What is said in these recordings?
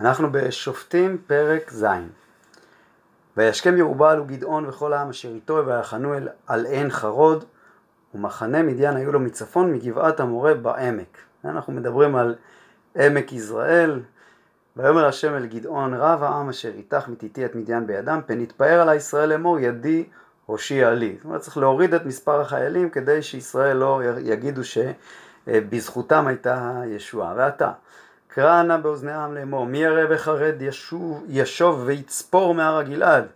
אנחנו בשופטים פרק ז'. וישכם ירובעל וגדעון וכל העם אשר איתו ויחנו על עין חרוד ומחנה מדיין היו לו מצפון מגבעת המורה בעמק. אנחנו מדברים על עמק יזרעאל. ויאמר השם אל גדעון רב העם אשר איתך מתיתי את מדיין בידם פן יתפאר עלי ישראל לאמור ידי הושיע לי. זאת אומרת צריך להוריד את מספר החיילים כדי שישראל לא יגידו שבזכותם הייתה ישועה. ועתה קרא נא באוזני העם לאמור, מי ירא וחרד ישוב, ישוב ויצפור מהר הגלעד.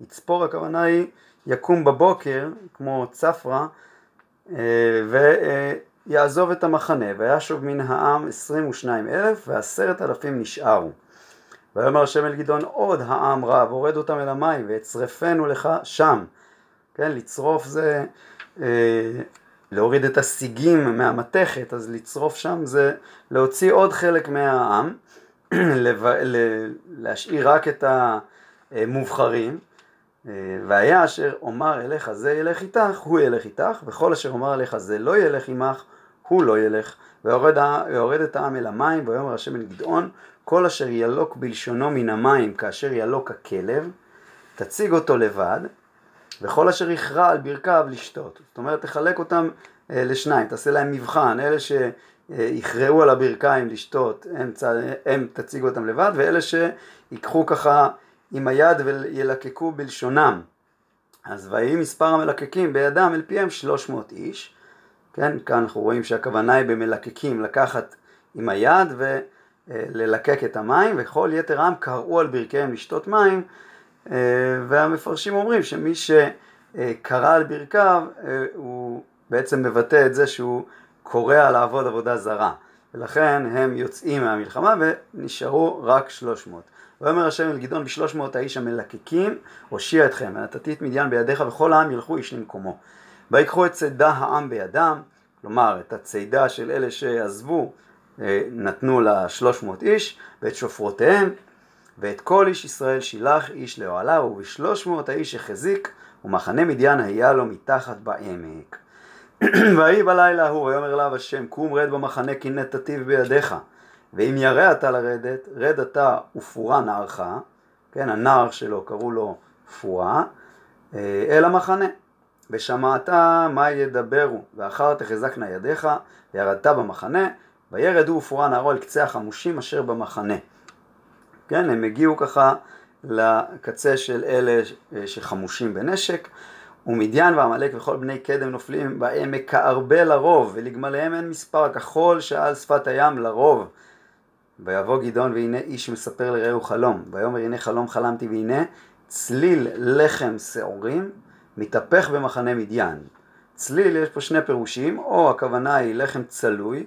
יצפור הכוונה היא יקום בבוקר, כמו צפרא, אה, ויעזוב את המחנה, וישוב מן העם עשרים ושניים אלף, ועשרת אלפים נשארו. ויאמר השם אל גדעון עוד העם רב, הורד אותם אל המים, ואצרפנו לך שם. כן, לצרוף זה אה, להוריד את הסיגים מהמתכת, אז לצרוף שם זה להוציא עוד חלק מהעם, להשאיר רק את המובחרים, והיה אשר אומר אליך זה ילך איתך, הוא ילך איתך, וכל אשר אומר אליך זה לא ילך עמך, הוא לא ילך. ויורד את העם אל המים, ויאמר השם אל גדעון, כל אשר ילוק בלשונו מן המים כאשר ילוק הכלב, תציג אותו לבד, וכל אשר יכרע על ברכיו לשתות. זאת אומרת, תחלק אותם אה, לשניים, תעשה להם מבחן, אלה שיכרעו על הברכיים לשתות, הם, הם תציגו אותם לבד, ואלה שיקחו ככה עם היד וילקקו בלשונם. אז ויהי מספר המלקקים בידם אל פיהם שלוש מאות איש, כן, כאן אנחנו רואים שהכוונה היא במלקקים לקחת עם היד וללקק את המים, וכל יתר העם קראו על ברכיהם לשתות מים, והמפרשים אומרים שמי שקרא על ברכיו אה, הוא בעצם מבטא את זה שהוא קורא לעבוד עבודה זרה ולכן הם יוצאים מהמלחמה ונשארו רק 300. ויאמר השם אל גדעון בשלוש מאות האיש המלקקים הושיע אתכם ונתתי את מדיין בידיך וכל העם ילכו איש למקומו. ויקחו את צידה העם בידם, כלומר את הצידה של אלה שעזבו אה, נתנו לשלוש מאות איש ואת שופרותיהם ואת כל איש ישראל שילח איש לאוהלה ובשלוש מאות האיש החזיק ומחנה מדיין היה לו מתחת בעמק. ויהי בלילה ההוא ויאמר אליו השם קום רד במחנה כי נתתיו בידיך. ואם ירא אתה לרדת רד אתה ופורה נערך. כן הנער שלו קראו לו פורה אה, אל המחנה. ושמעת מה ידברו ואחר תחזקנה ידיך וירדת במחנה וירד הוא ופורה נערו אל קצה החמושים אשר במחנה כן, הם הגיעו ככה לקצה של אלה שחמושים בנשק, ומדיין ועמלק וכל בני קדם נופלים בעמק כארבה לרוב, ולגמליהם אין מספר כחול שעל שפת הים לרוב. ויבוא גדעון והנה איש מספר לרעהו חלום, ויאמר הנה חלום חלמתי והנה צליל לחם שעורים מתהפך במחנה מדיין. צליל יש פה שני פירושים, או הכוונה היא לחם צלוי,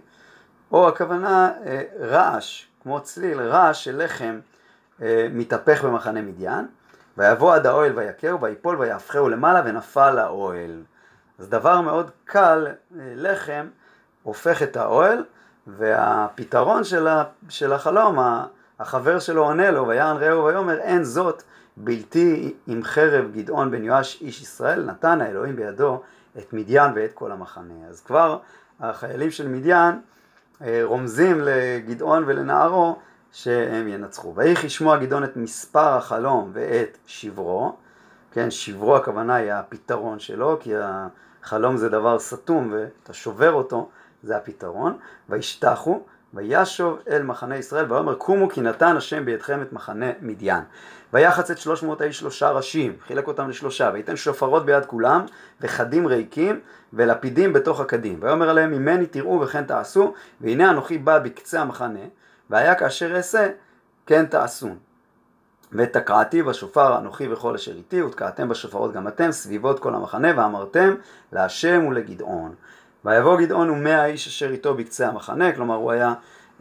או הכוונה אה, רעש, כמו צליל, רעש של לחם אה, מתהפך במחנה מדיין, ויבוא עד האוהל ויכהו ויפול ויהפכהו למעלה ונפל האוהל. אז דבר מאוד קל, אה, לחם הופך את האוהל, והפתרון של, ה, של החלום, החבר שלו עונה לו, ויען רעהו ויאמר אין זאת בלתי עם חרב גדעון בן יואש איש ישראל, נתן האלוהים בידו את מדיין ואת כל המחנה. אז כבר החיילים של מדיין רומזים לגדעון ולנערו שהם ינצחו. ויהי לשמוע גדעון את מספר החלום ואת שברו, כן, שברו הכוונה היא הפתרון שלו, כי החלום זה דבר סתום ואתה שובר אותו, זה הפתרון. וישתחו, וישוב אל מחנה ישראל, ויאמר קומו כי נתן השם בידכם את מחנה מדיין. ויחץ את שלוש מאות האיש שלושה ראשים, חילק אותם לשלושה, וייתן שופרות ביד כולם, וחדים ריקים, ולפידים בתוך הקדים. ויאמר עליהם ממני תראו וכן תעשו, והנה אנוכי בא בקצה המחנה, והיה כאשר אעשה כן תעשו. ותקעתי בשופר אנוכי וכל אשר איתי, ותקעתם בשופרות גם אתם, סביבות כל המחנה, ואמרתם להשם ולגדעון. ויבוא גדעון ומאה איש אשר איתו בקצה המחנה, כלומר הוא היה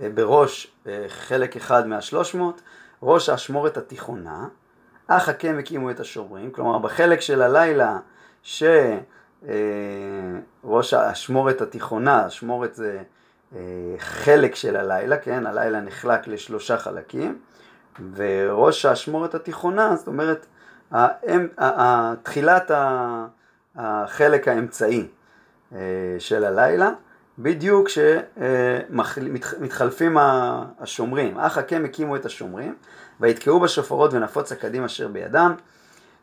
אה, בראש אה, חלק אחד מהשלוש מאות, ראש האשמורת התיכונה, אך הקם הקימו את השומרים, כלומר בחלק של הלילה שראש אה, האשמורת התיכונה, אשמורת זה חלק של הלילה, כן, הלילה נחלק לשלושה חלקים, וראש האשמורת התיכונה, זאת אומרת, תחילת החלק האמצעי של הלילה, בדיוק כשמתחלפים השומרים. אך הקם הקימו את השומרים, ויתקעו בשופרות ונפוץ הקדים אשר בידם,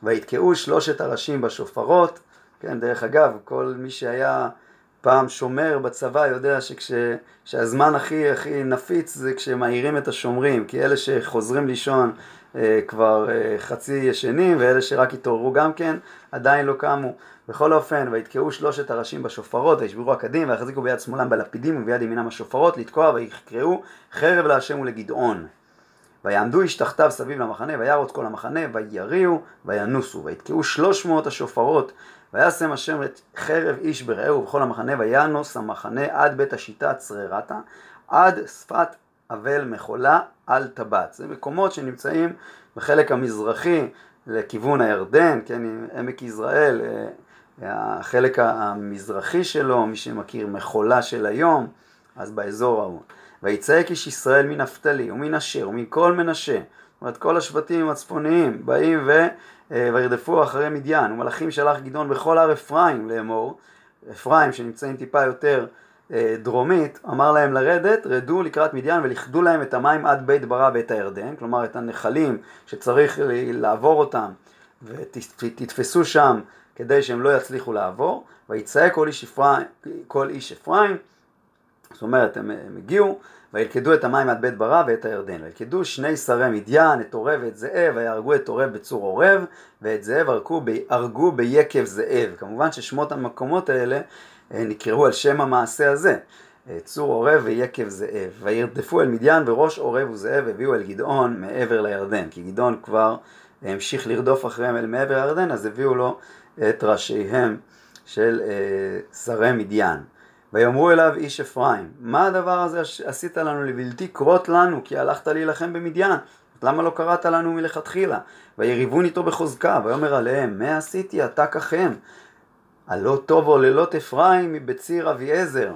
ויתקעו שלושת הראשים בשופרות. כן, דרך אגב, כל מי שהיה פעם שומר בצבא יודע שהזמן הכי הכי נפיץ זה כשמאירים את השומרים, כי אלה שחוזרים לישון אה, כבר אה, חצי ישנים, ואלה שרק התעוררו גם כן, עדיין לא קמו. בכל אופן, ויתקעו שלושת הראשים בשופרות, וישברו הקדים, ויחזיקו ביד שמאלם בלפידים וביד ימינם השופרות, לתקוע, ויקראו חרב להשם ולגדעון. ויעמדו איש תחתיו סביב למחנה, וירוץ כל המחנה, ויריעו, וינוסו, ויתקעו שלוש מאות השופרות, וישם השם את חרב איש ברעהו ובכל המחנה, וינוס המחנה עד בית השיטה צררתה, עד שפת אבל מחולה על טבעת. זה מקומות שנמצאים בחלק המזרחי לכיוון הירדן, כן, עמק יזרעאל, אה, החלק המזרחי שלו, מי שמכיר מחולה של היום, אז באזור ההוא. ויצעק איש ישראל מנפתלי ומן אשר מנשה, אומרת כל השבטים הצפוניים באים ו... אה, וירדפו אחרי מדיין, ומלאכים שלח גדעון בכל הר אפרים לאמור, אפרים שנמצאים טיפה יותר אה, דרומית, אמר להם לרדת, רדו לקראת מדיין ולכדו להם את המים עד בית ברא ואת הירדן, כלומר את הנחלים שצריך לעבור אותם ותתפסו שם כדי שהם לא יצליחו לעבור, ויצעק כל איש אפרים, כל איש אפרים, זאת אומרת הם, הם הגיעו וילכדו את המים עד בית ברא ואת הירדן. וילכדו שני שרי מדיין, את עורב ואת זאב, ויהרגו את עורב בצור עורב, ואת זאב הרגו, ב... הרגו ביקב זאב. כמובן ששמות המקומות האלה אה, נקראו על שם המעשה הזה. אה, צור עורב ויקב זאב. וירדפו אל מדיין וראש עורב וזאב הביאו אל גדעון מעבר לירדן. כי גדעון כבר המשיך לרדוף אחריהם אל מעבר הירדן, אז הביאו לו את ראשיהם של אה, שרי מדיין. ויאמרו אליו איש אפרים, מה הדבר הזה עשית לנו לבלתי קרות לנו, כי הלכת להילחם במדיין, למה לא קראת לנו מלכתחילה? ויריבון איתו בחוזקה, ויאמר עליהם, מה עשיתי אתה ככם? הלא טוב עוללות אפרים מבציר אביעזר.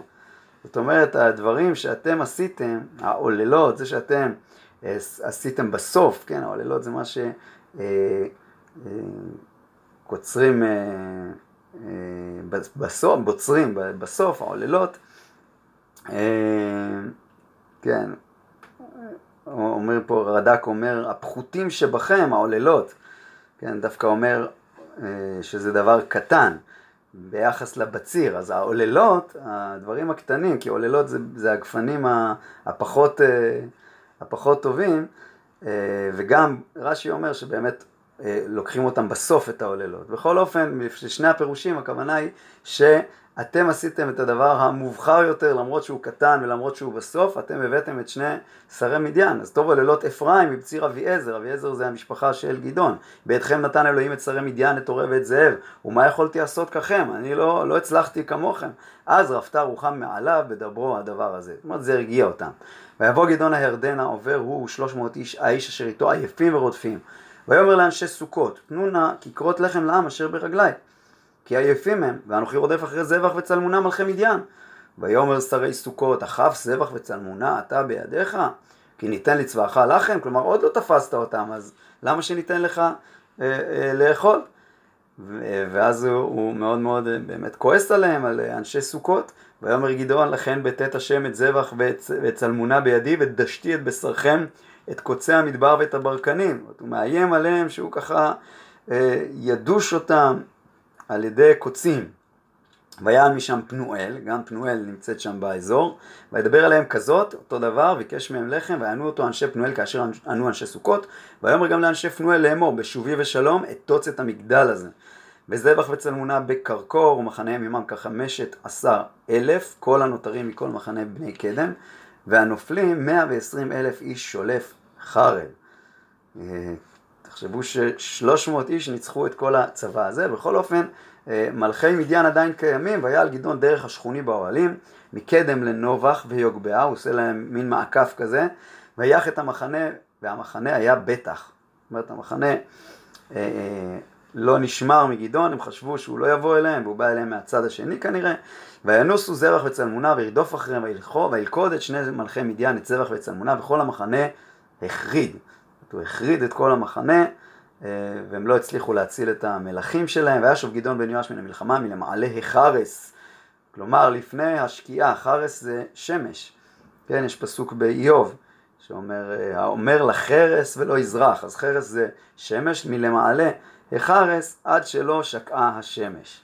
זאת אומרת, הדברים שאתם עשיתם, העוללות, זה שאתם אה, עשיתם בסוף, כן, העוללות זה מה שקוצרים אה, אה, אה, בסוף, בוצרים, בסוף, העוללות, אה, כן, אומר פה, רד"ק אומר, הפחותים שבכם, העוללות, כן, דווקא אומר אה, שזה דבר קטן. ביחס לבציר, אז העוללות, הדברים הקטנים, כי עוללות זה, זה הגפנים הפחות, הפחות טובים, וגם רש"י אומר שבאמת אה, לוקחים אותם בסוף את העוללות. בכל אופן, שני הפירושים, הכוונה היא שאתם עשיתם את הדבר המובחר יותר, למרות שהוא קטן ולמרות שהוא בסוף, אתם הבאתם את שני שרי מדיין. אז טוב עוללות אפרים מבציר אביעזר, אביעזר זה המשפחה של גדעון. בידכם נתן אלוהים את שרי מדיין, את עורב ואת זאב. ומה יכולתי לעשות ככם? אני לא, לא הצלחתי כמוכם. אז רפתה רוחם מעליו בדברו הדבר הזה. זאת אומרת, זה הרגיע אותם. ויבוא גדעון הירדנה עובר הוא ושלוש מאות איש, האיש אשר איתו עייפים ורודפים. ויאמר לאנשי סוכות, תנו נא כיכרות לחם לעם אשר ברגלי, כי עייפים הם, ואנוכי רודף אחרי זבח וצלמונה מלכי מדיין. ויאמר שרי סוכות, אחף זבח וצלמונה אתה בידיך? כי ניתן לצבאך לחם, כלומר עוד לא תפסת אותם, אז למה שניתן לך אה, אה, לאכול? ואז הוא, הוא מאוד מאוד אה, באמת כועס עליהם, על אה, אנשי סוכות. ויאמר גדעון לכן בטאת השם את זבח ואת צלמונה בידי ודשתי את בשרכם את קוצי המדבר ואת הברקנים. הוא מאיים עליהם שהוא ככה אה, ידוש אותם על ידי קוצים. ויען משם פנואל, גם פנואל נמצאת שם באזור, וידבר עליהם כזאת, אותו דבר, ביקש מהם לחם, ויענו אותו אנשי פנואל כאשר ענו אנשי סוכות, ויאמר גם לאנשי פנואל לאמור, בשובי ושלום, אתוץ את המגדל הזה. וזבח וצלמונה בקרקור, ומחניהם עמם כחמשת עשר אלף, כל הנותרים מכל מחנה בני קדם, והנופלים 120 אלף איש שולף חרב. אה, תחשבו ש-300 איש ניצחו את כל הצבא הזה, בכל אופן אה, מלכי מדיין עדיין קיימים, והיה על גדעון דרך השכוני באוהלים, מקדם לנובח ויוגבעה, הוא עושה להם מין מעקף כזה, ויח את המחנה, והמחנה היה בטח. זאת אומרת, המחנה אה, לא נשמר מגדעון, הם חשבו שהוא לא יבוא אליהם, והוא בא אליהם מהצד השני כנראה, וינוסו זרח וצלמונה וירדוף אחריהם וילכוד את שני מלכי מדיין, את זרח וצלמונה, וכל המחנה החריד. הוא החריד את כל המחנה, אה, והם לא הצליחו להציל את המלכים שלהם, והיה שוב גדעון בן יואש מן המלחמה מלמעלה החרס. כלומר לפני השקיעה, חרס זה שמש, כן, יש פסוק באיוב שאומר, האומר לחרס ולא יזרח, אז חרס זה שמש מלמעלה, החרס עד שלא שקעה השמש.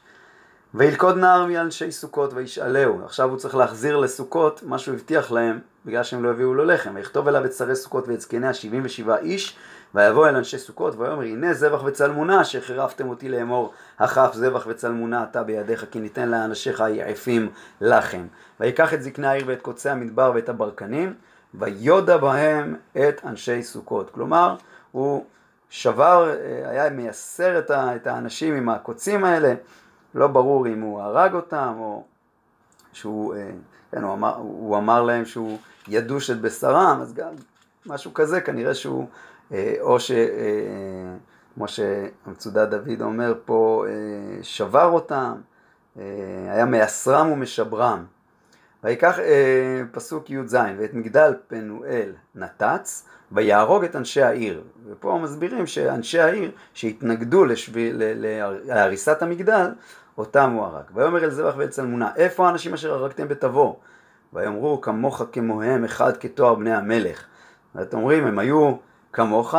וילכוד נער מאנשי סוכות וישאלהו, עכשיו הוא צריך להחזיר לסוכות מה שהוא הבטיח להם בגלל שהם לא הביאו לו לחם, ויכתוב אליו את שרי סוכות ואת זקניה שבעים ושבעה איש, ויבוא אל אנשי סוכות ויאמר הנה זבח וצלמונה אשר חירפתם אותי לאמור הכף זבח וצלמונה אתה בידיך כי ניתן לאנשיך היעפים לחם. ויקח את זקני העיר ואת קוצי המדבר ואת הברקנים ויודע בהם את אנשי סוכות. כלומר הוא שבר, אה, היה מייסר את האנשים עם הקוצים האלה, לא ברור אם הוא הרג אותם או שהוא, אה, כן, הוא אמר, הוא אמר להם שהוא ידוש את בשרם, אז גם משהו כזה, כנראה שהוא, אה, או ש... כמו שמצודת דוד אומר פה, שבר אותם, היה מייסרם ומשברם. ויקח אה, פסוק י"ז, ואת מגדל פנואל נתץ, ויהרוג את אנשי העיר. ופה מסבירים שאנשי העיר שהתנגדו להריסת המגדל, אותם הוא הרג. ויאמר אל זבח ואל צלמונה, איפה האנשים אשר הרגתם בתבור? ויאמרו כמוך כמוהם אחד כתואר בני המלך. ואתם אומרים, הם היו כמוך,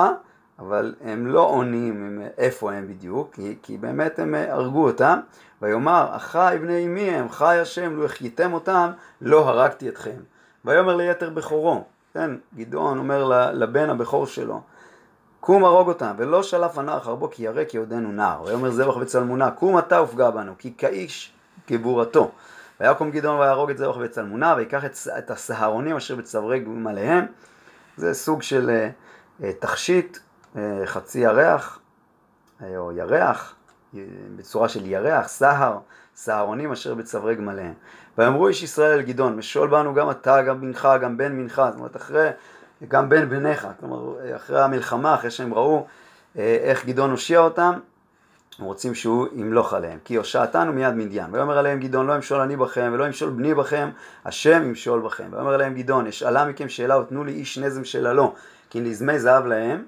אבל הם לא עונים איפה הם בדיוק, כי, כי באמת הם הרגו אותם. ויאמר, אחי בני אמי הם, חי השם, לו החייתם אותם, לא הרגתי אתכם. ויאמר ליתר בכורו, כן, גדעון אומר לבן הבכור שלו, קום הרוג אותם, ולא שלף הנער חרבו כי ירא כי עודנו נער. ויאמר זבח וצלמונה, קום אתה ופגע בנו, כי כאיש גבורתו. ויקום גדעון ויהרוג את זבח וצלמונה, ויקח את, את הסהרונים אשר בצווארי גמליהם. זה סוג של uh, תכשיט, uh, חצי ירח, uh, או ירח, בצורה של ירח, סהר, סהרונים אשר בצווארי גמליהם. ויאמרו איש ישראל אל גדעון, משול בנו גם אתה, גם בנך, גם בן בנך, זאת אומרת אחרי, גם בן בניך, כלומר אחרי המלחמה, אחרי שהם ראו אה, איך גדעון הושיע אותם, הם רוצים שהוא ימלוך עליהם, כי הושעתנו מיד מדיין. ויאמר עליהם גדעון, לא אמשול אני בכם, ולא אמשול בני בכם, השם ימשול בכם. ויאמר עליהם גדעון, אשאלה מכם שאלה ותנו לי איש נזם שללו, כי נזמי זהב להם,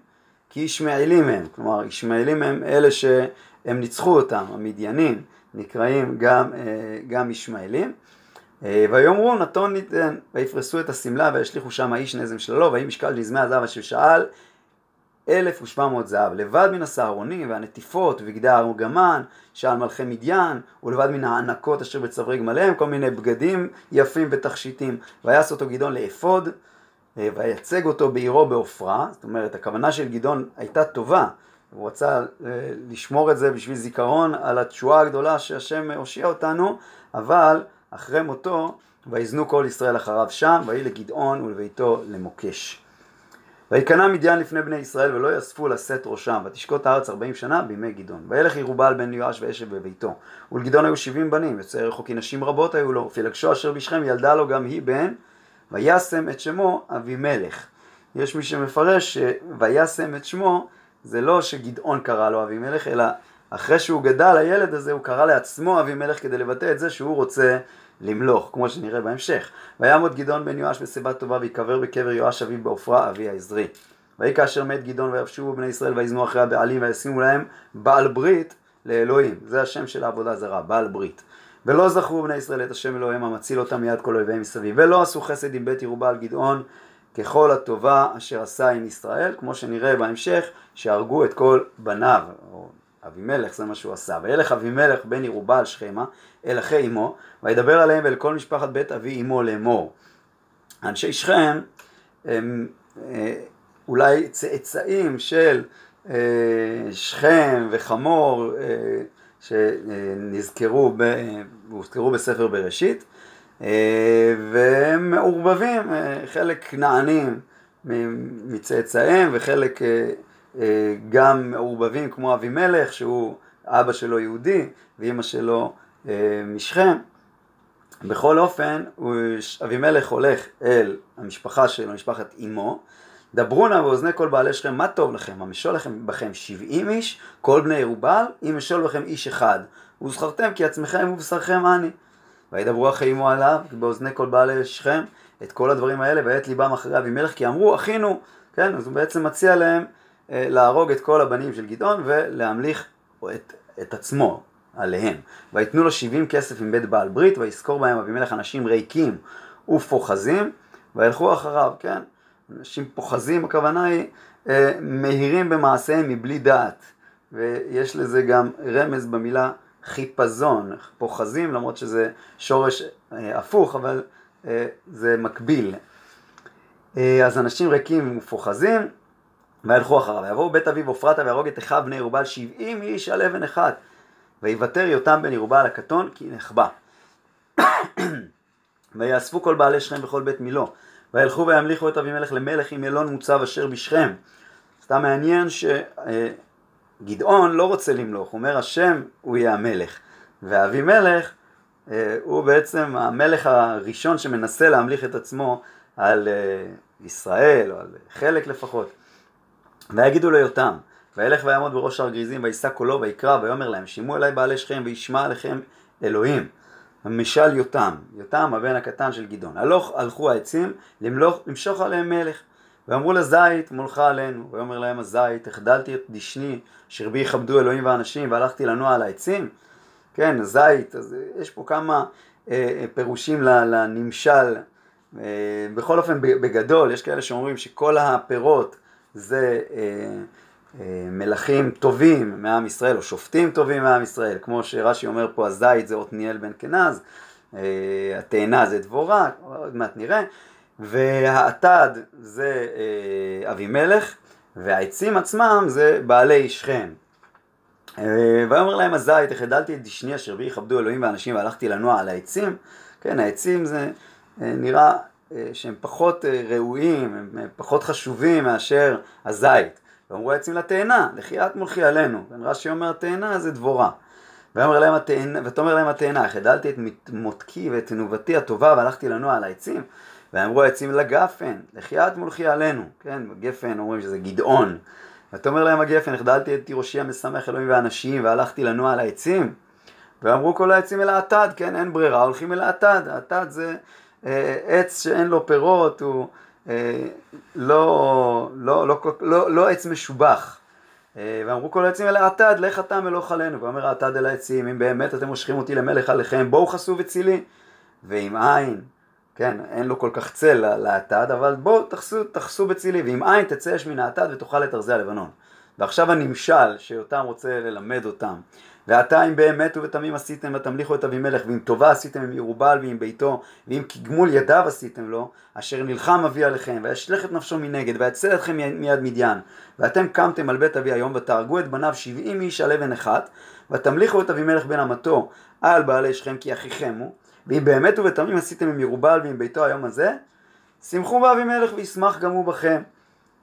כי ישמעאלים הם. כלומר, ישמעאלים הם אלה ש... הם ניצחו אותם, המדיינים נקראים גם, אה, גם ישמעאלים. אה, ויאמרו נתון ניתן, ויפרסו את השמלה וישליכו שם האיש נזם שלו, ויהי משקל נזמי הזהב אשר שאל? אלף ושבע מאות זהב, לבד מן הסהרונים והנטיפות ובגדי הארגמן שעל מלכי מדיין, ולבד מן הענקות אשר בצווארי גמליהם, כל מיני בגדים יפים בתכשיטים. ויעש אותו גדעון לאפוד, אה, וייצג אותו בעירו בעופרה, זאת אומרת הכוונה של גדעון הייתה טובה, הוא רצה אה, לשמור את זה בשביל זיכרון על התשועה הגדולה שהשם הושיע אותנו, אבל אחרי מותו ויזנו כל ישראל אחריו שם, ויהי לגדעון ולביתו למוקש. ויקנא מדיין לפני בני ישראל ולא יאספו לשאת ראשם, ותשקוט הארץ ארבעים שנה בימי גדעון. וילך ירובעל בן יואש ואשב בביתו. ולגדעון היו שבעים בנים, יוצאי רחו כי נשים רבות היו לו, ופילגשו אשר בשכם ילדה לו גם היא בן, וישם את שמו אבימלך. יש מי שמפרש שוישם את שמו זה לא שגדעון קרא לו אבימלך, אלא אחרי שהוא גדל, הילד הזה, הוא קרא לעצמו אבימלך כדי לבטא את זה שהוא רוצה למלוך, כמו שנראה בהמשך. ויעמוד גדעון בן יואש בשיבה טובה ויקבר בקבר יואש אביו בעופרה אבי העזרי. ויהי כאשר מת גדעון ויבשו בני ישראל ויזנו אחרי הבעלים וישימו להם בעל ברית לאלוהים. זה השם של העבודה זרה, בעל ברית. ולא זכרו בני ישראל את השם אלוהים המציל אותם מיד כל אויביהם מסביב. ולא עשו חסד עם בית ירובעל גדעון ככל הטובה אשר עשה עם ישראל, כמו שנראה בהמשך, שהרגו את כל בניו, או אבימלך זה מה שהוא עשה, וילך אבימלך בן ירובעל שכמה אל אחי אמו, וידבר עליהם ואל כל משפחת בית אבי אמו לאמור. אנשי שכם הם אה, אולי צאצאים של אה, שכם וחמור אה, שנזכרו ב, בספר בראשית, והם מעורבבים, חלק כנענים מצאצאיהם וחלק גם מעורבבים כמו אבימלך שהוא אבא שלו יהודי ואימא שלו אה, משכם. בכל אופן אבימלך הולך אל המשפחה שלו, משפחת אמו, דברו נא באוזני כל בעלי שכם מה טוב לכם, המשול לכם בכם שבעים איש, כל בני ירובל, אם משול בכם איש אחד, וזכרתם כי עצמכם ובשרכם אני. וידברו אחי אמו עליו באוזני כל בעלי שכם את כל הדברים האלה ואת ליבם אחרי אבימלך כי אמרו אחינו, כן, אז הוא בעצם מציע להם אה, להרוג את כל הבנים של גדעון ולהמליך את, את עצמו. עליהם. ויתנו לו שבעים כסף עם בית בעל ברית, ויזכור בהם אבימלך אנשים ריקים ופוחזים, וילכו אחריו, כן? אנשים פוחזים, הכוונה היא אה, מהירים במעשיהם מבלי דעת. ויש לזה גם רמז במילה חיפזון, פוחזים, למרות שזה שורש אה, הפוך, אבל אה, זה מקביל. אה, אז אנשים ריקים ומפוחזים, וילכו אחריו. ויבואו בית אביו עופרתה ויהרוג את אחיו בני ירובל שבעים איש על אבן אחד. ויוותר יותם בן ירובל הקטון כי נחבא. ויאספו כל בעלי שכם וכל בית מילו. וילכו וימליכו את אבימלך למלך עם מלון מוצב אשר בשכם. סתם מעניין שגדעון לא רוצה למלוך, הוא אומר השם הוא יהיה המלך. ואבימלך אה, הוא בעצם המלך הראשון שמנסה להמליך את עצמו על אה, ישראל, או על חלק לפחות. ויגידו לו יותם, וילך ויעמוד בראש הר גריזים, וישא קולו ויקרא, ויאמר להם, שימו אליי בעלי שכם, וישמע עליכם אלוהים. משל יותם, יותם הבן הקטן של גדעון. הלוך הלכו העצים למלוך, למשוך עליהם מלך. ואמרו לזית מולכה עלינו. ויאמר להם הזית, החדלתי את דשני, אשר בי יכבדו אלוהים ואנשים, והלכתי לנוע על העצים. כן, זית, אז יש פה כמה אה, פירושים לנמשל. אה, בכל אופן, בגדול, יש כאלה שאומרים שכל הפירות זה אה, אה, מלכים טובים מעם ישראל, או שופטים טובים מעם ישראל, כמו שרש"י אומר פה, הזית זה עתניאל בן כנז, אה, התאנה זה דבורה, עוד מעט נראה, והאטד זה אבימלך, והעצים עצמם זה בעלי שכם. ויאמר להם הזית, החדלתי את דשני אשר בי יכבדו אלוהים ואנשים והלכתי לנוע על העצים. כן, העצים זה אה, נראה אה, שהם פחות ראויים, הם פחות חשובים מאשר הזית. ואמרו העצים לתאנה, לכי את מולכי עלינו. רש"י אומר תאנה זה דבורה. ותאמר להם התאנה, ותאמר להם התאנה, החדלתי את מותקי ואת תנובתי הטובה והלכתי לנוע על העצים. ואמרו העצים לגפן, לכי את מולכי עלינו. כן, גפן אומרים שזה גדעון. ותאמר להם הגפן, החדלתי את תירושי המשמח אלוהים ואנשים, והלכתי לנוע על העצים. ואמרו כל העצים אל האטד, כן, אין ברירה, הולכים אל האטד. האטד זה אה, עץ שאין לו פירות, הוא אה, לא, לא, לא, לא, לא עץ משובח. אה, ואמרו כל העצים אל האטד, לך אתה מלוך עלינו. ואומר האטד אל העצים, אם באמת אתם מושכים אותי למלך עליכם, בואו חסו וצילי. ואם אין, כן, אין לו כל כך צל לאטד, אבל בואו תחסו, תחסו בצילי, ואם אין תצא אש מן האטד ותאכל את ארזי הלבנון. ועכשיו הנמשל שאותם רוצה ללמד אותם. ועתה אם באמת ובתמים עשיתם ותמליכו את אבימלך ואם טובה עשיתם עם ירובל ועם ביתו ואם כגמול ידיו עשיתם לו אשר נלחם אבי עליכם וישלך את נפשו מנגד ויצל אתכם מיד מדיין ואתם קמתם על בית אבי היום ותהרגו את בניו שבעים איש על אבן אחת ותמליכו את אבימלך בן אמתו על בעלי שכם כי אחיכם הוא ואם באמת ובתמים עשיתם עם ירובל ועם ביתו היום הזה, שמחו באבימלך וישמח גם הוא בכם.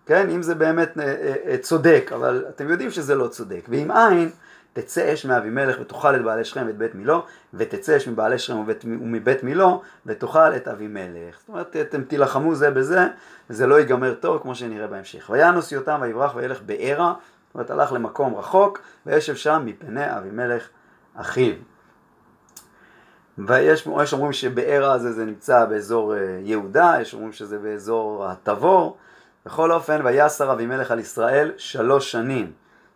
כן, אם זה באמת אה, אה, אה, צודק, אבל אתם יודעים שזה לא צודק. ואם אין, תצא אש מאבימלך ותאכל את בעלי שכם ואת בית מילו, ותצא אש מבעלי שכם ובית, ומבית מילו, ותאכל את אבימלך. זאת אומרת, אתם תילחמו זה בזה, וזה לא ייגמר טוב, כמו שנראה בהמשך. וינוס יותם ויברח וילך בערה, זאת אומרת, הלך למקום רחוק, וישב שם מפני אבימלך אחיו. ויש אומרים שבאר הזה זה נמצא באזור אה, יהודה, יש אומרים שזה באזור התבור. בכל אופן, ויסר אבימלך על ישראל שלוש שנים.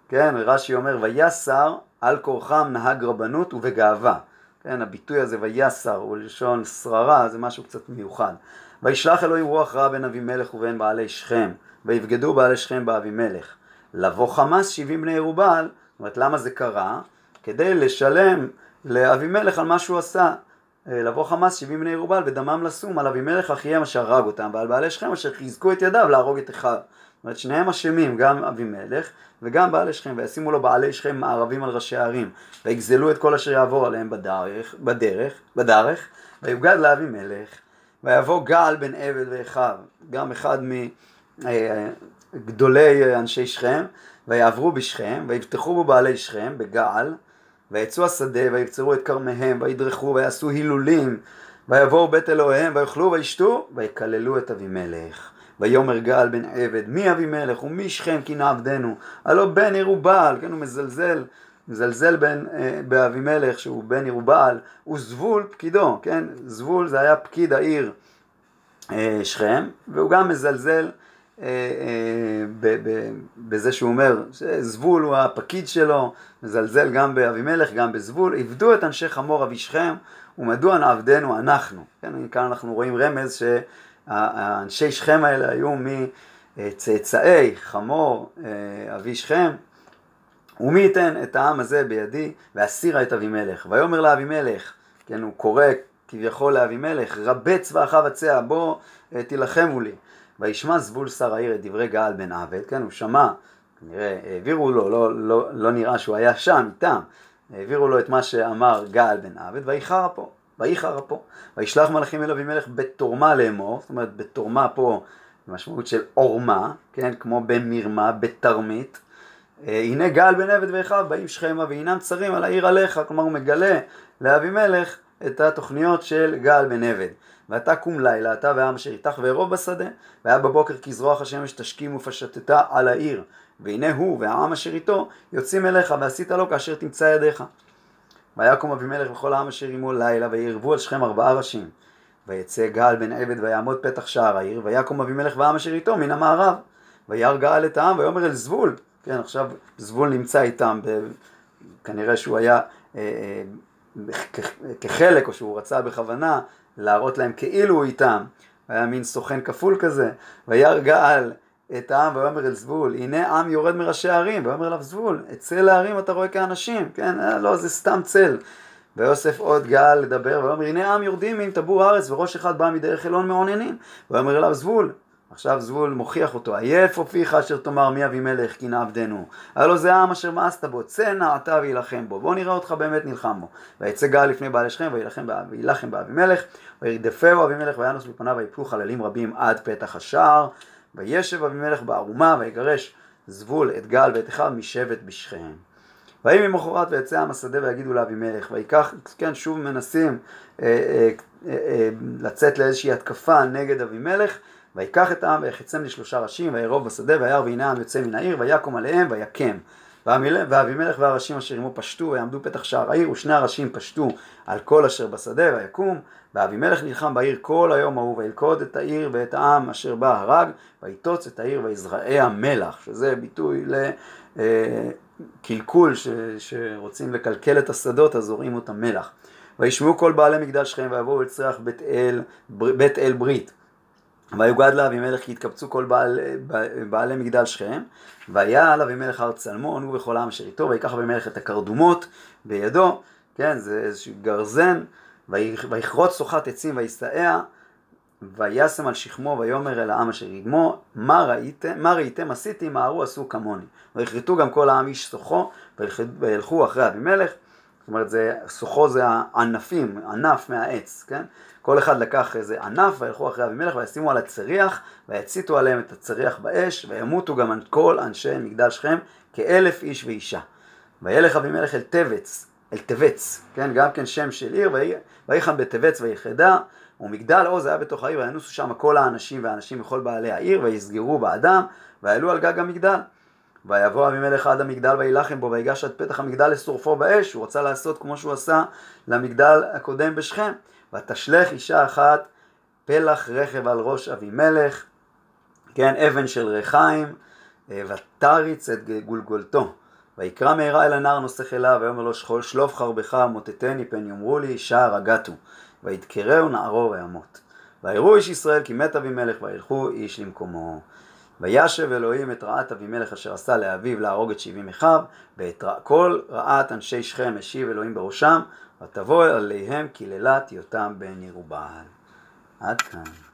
כן, רש"י אומר, ויסר על כורחם נהג רבנות ובגאווה. כן, הביטוי הזה ויסר הוא לשון שררה, זה משהו קצת מיוחד. וישלח אלוהים רוח רע בין אבימלך ובין בעלי שכם, ויבגדו בעלי שכם באבימלך. לבוא חמאס שבעים בני ירובל, זאת אומרת למה זה קרה? כדי לשלם לאבימלך על מה שהוא עשה. אה, לבוא חמאס שבעים בני ירובל ודמם לסום על אבימלך אחיהם אשר הרג אותם ועל בעלי שכם אשר חיזקו את ידיו להרוג את אחיו. אומרת שניהם אשמים, גם אבימלך וגם בעלי שכם, וישימו לו בעלי שכם מערבים על ראשי הערים, ויגזלו את כל אשר יעבור עליהם בדרך, בדרך, בדרך, ויוגד לאבימלך, ויבוא גל בן עבד ואחיו, גם אחד מגדולי אה, אנשי שכם, ויעברו בשכם, ויבטחו בו בעלי שכם, בגעל, ויצאו השדה ויבצרו את כרמיהם וידרכו ויעשו הילולים ויבואו בית אלוהיהם ויאכלו וישתו ויקללו את אבימלך. ויאמר גל בן עבד מי אבימלך? ומי שכם כי נעבדנו? הלא בן ירובעל. כן הוא מזלזל מזלזל בן, אה, באבימלך שהוא בן ירובעל. וזבול פקידו. כן זבול זה היה פקיד העיר אה, שכם והוא גם מזלזל אה, אה, בזה שהוא אומר שזבול הוא הפקיד שלו, מזלזל גם באבימלך, גם בזבול, עבדו את אנשי חמור אבי שכם, ומדוע נעבדנו אנחנו. כן, כאן אנחנו רואים רמז שהאנשי שכם האלה היו מצאצאי חמור אה, אבי שכם, ומי ייתן את העם הזה בידי ואסירה את אבימלך. ויאמר לאבימלך, כן, הוא קורא כביכול לאבימלך, רבה צבאך וצע, בוא תילחמו לי. וישמע זבול שר העיר את דברי גאל בן עבד, כן, הוא שמע, כנראה העבירו לו, לא, לא, לא נראה שהוא היה שם איתם, העבירו לו את מה שאמר גאל בן עבד, ואיחר פה, ואיחר פה, וישלח מלאכים אל אבימלך בתורמה לאמור, זאת אומרת בתורמה פה משמעות של עורמה, כן, כמו במרמה, בתרמית, אה, הנה גאל בן עבד ואחיו באים שכמה והינם צרים על העיר עליך, כלומר הוא מגלה לאבימלך את התוכניות של גאל בן עבד. ואתה קום לילה, אתה והעם אשר איתך וארוב בשדה, והיה בבוקר כזרוח השמש תשכים ופשטתה על העיר, והנה הוא והעם אשר איתו יוצאים אליך, ועשית לו כאשר תמצא ידיך. ויקום אבימלך וכל העם אשר עמו לילה, וירבו על שכם ארבעה ראשים. ויצא גל בן עבד ויעמוד פתח שער העיר, ויקום אבימלך והעם אשר איתו מן המערב. וירא גאל את העם ויאמר אל זבול, כן עכשיו זבול נמצא איתם, כנראה שהוא היה אה, אה, כחלק או שהוא רצה בכוונה להראות להם כאילו הוא איתם, היה מין סוכן כפול כזה, וירא גאל את העם ויאמר אל זבול, הנה עם יורד מראשי הערים, ויאמר אליו זבול, את צל הערים אתה רואה כאנשים, כן, אה, לא זה סתם צל. ויוסף עוד גאל לדבר, ויאמר הנה עם יורדים עם טבור הארץ, וראש אחד בא מדרך אלון מעוננים, ויאמר אליו זבול, עכשיו זבול מוכיח אותו, עייף הופיך אשר תאמר מי אבימלך כי נעבדנו. הלא זה העם אשר מאסת בו, צא נא אתה וילחם בו. בוא נראה אותך באמת נלחם בו. ויצא גל לפני בעלי שכם וילחם באבימלך, וירדפהו אבימלך וינוס בפניו ויפלו חללים רבים עד פתח השער. וישב אבימלך בערומה ויגרש זבול את גל ואת אחיו משבט בשכם. ויהי ממחרת ויצא עם השדה ויגידו לאבימלך, ויקח, כן, שוב מנסים אה, אה, אה, אה, לצאת לאיזושהי התקפה נגד אבימלך, ויקח את העם ויחצם לשלושה ראשים, וירוב בשדה, וירא והנה העם יוצא מן העיר, ויקום עליהם, ויקם. ואבימלך והראשים אשר עמו פשטו, ויעמדו פתח שער העיר, ושני הראשים פשטו על כל אשר בשדה, ויקום. ואבימלך נלחם בעיר כל היום ההוא, וילכוד את העיר ואת העם אשר בה הרג, ויטוץ את העיר ויזרעיה מלח, שזה ביטוי לקלקול, ש, שרוצים לקלקל את השדות, אז זורעים אותם מלח. וישמעו כל בעלי מגדל שכם, ויבואו אל בית אל, בית אל ברית. ויוגד לאבימלך כי התקבצו כל בעל, בעלי מגדל שכם, והיה על אבימלך הר צלמון הוא וכל העם אשר איתו, ויקח אבימלך את הקרדומות בידו, כן, זה איזשהו גרזן, ויכרות סוחת עצים ויסתעע, וישם על שכמו ויאמר אל העם אשר יגמו, מה ראיתם, מה ראיתם עשיתי, מה ארו עשו כמוני. ויכרתו גם כל העם איש סוחו, וילכו אחרי אבימלך, זאת אומרת, זה, סוחו זה הענפים, ענף מהעץ, כן? כל אחד לקח איזה ענף וילכו אחרי אבימלך וישימו על הצריח ויציתו עליהם את הצריח באש וימותו גם כל אנשי מגדל שכם כאלף איש ואישה. וילך אבימלך אל תבץ, אל תבץ, כן, גם כן שם של עיר, ויחם בתבץ ויחדה, ומגדל עוז היה בתוך העיר, וינוסו שם כל האנשים והאנשים וכל בעלי העיר, ויסגרו באדם, ויעלו על גג המגדל. ויבוא אבימלך עד המגדל וילחם בו, ויגש עד פתח המגדל לשרופו באש, הוא רצה לעשות כמו שהוא עשה למגדל הקודם בשכם. ותשלך אישה אחת פלח רכב על ראש אבימלך, כן, אבן של ריחיים, אה, ותריץ את גולגולתו. ויקרא מהרה אל הנער נוסך אליו, ויאמר לו שכול שלוף חרבך מוטטני פן יאמרו לי שער הגתו. וידקרהו נערו וימות. ויראו איש ישראל כי מת אבימלך וילכו איש למקומו. וישב אלוהים את רעת אבימלך אשר עשה לאביו להרוג את שבעים אחיו, ואת כל רעת אנשי שכם השיב אלוהים בראשם, ותבוא עליהם קללת יותם בן ירובעל. עד כאן.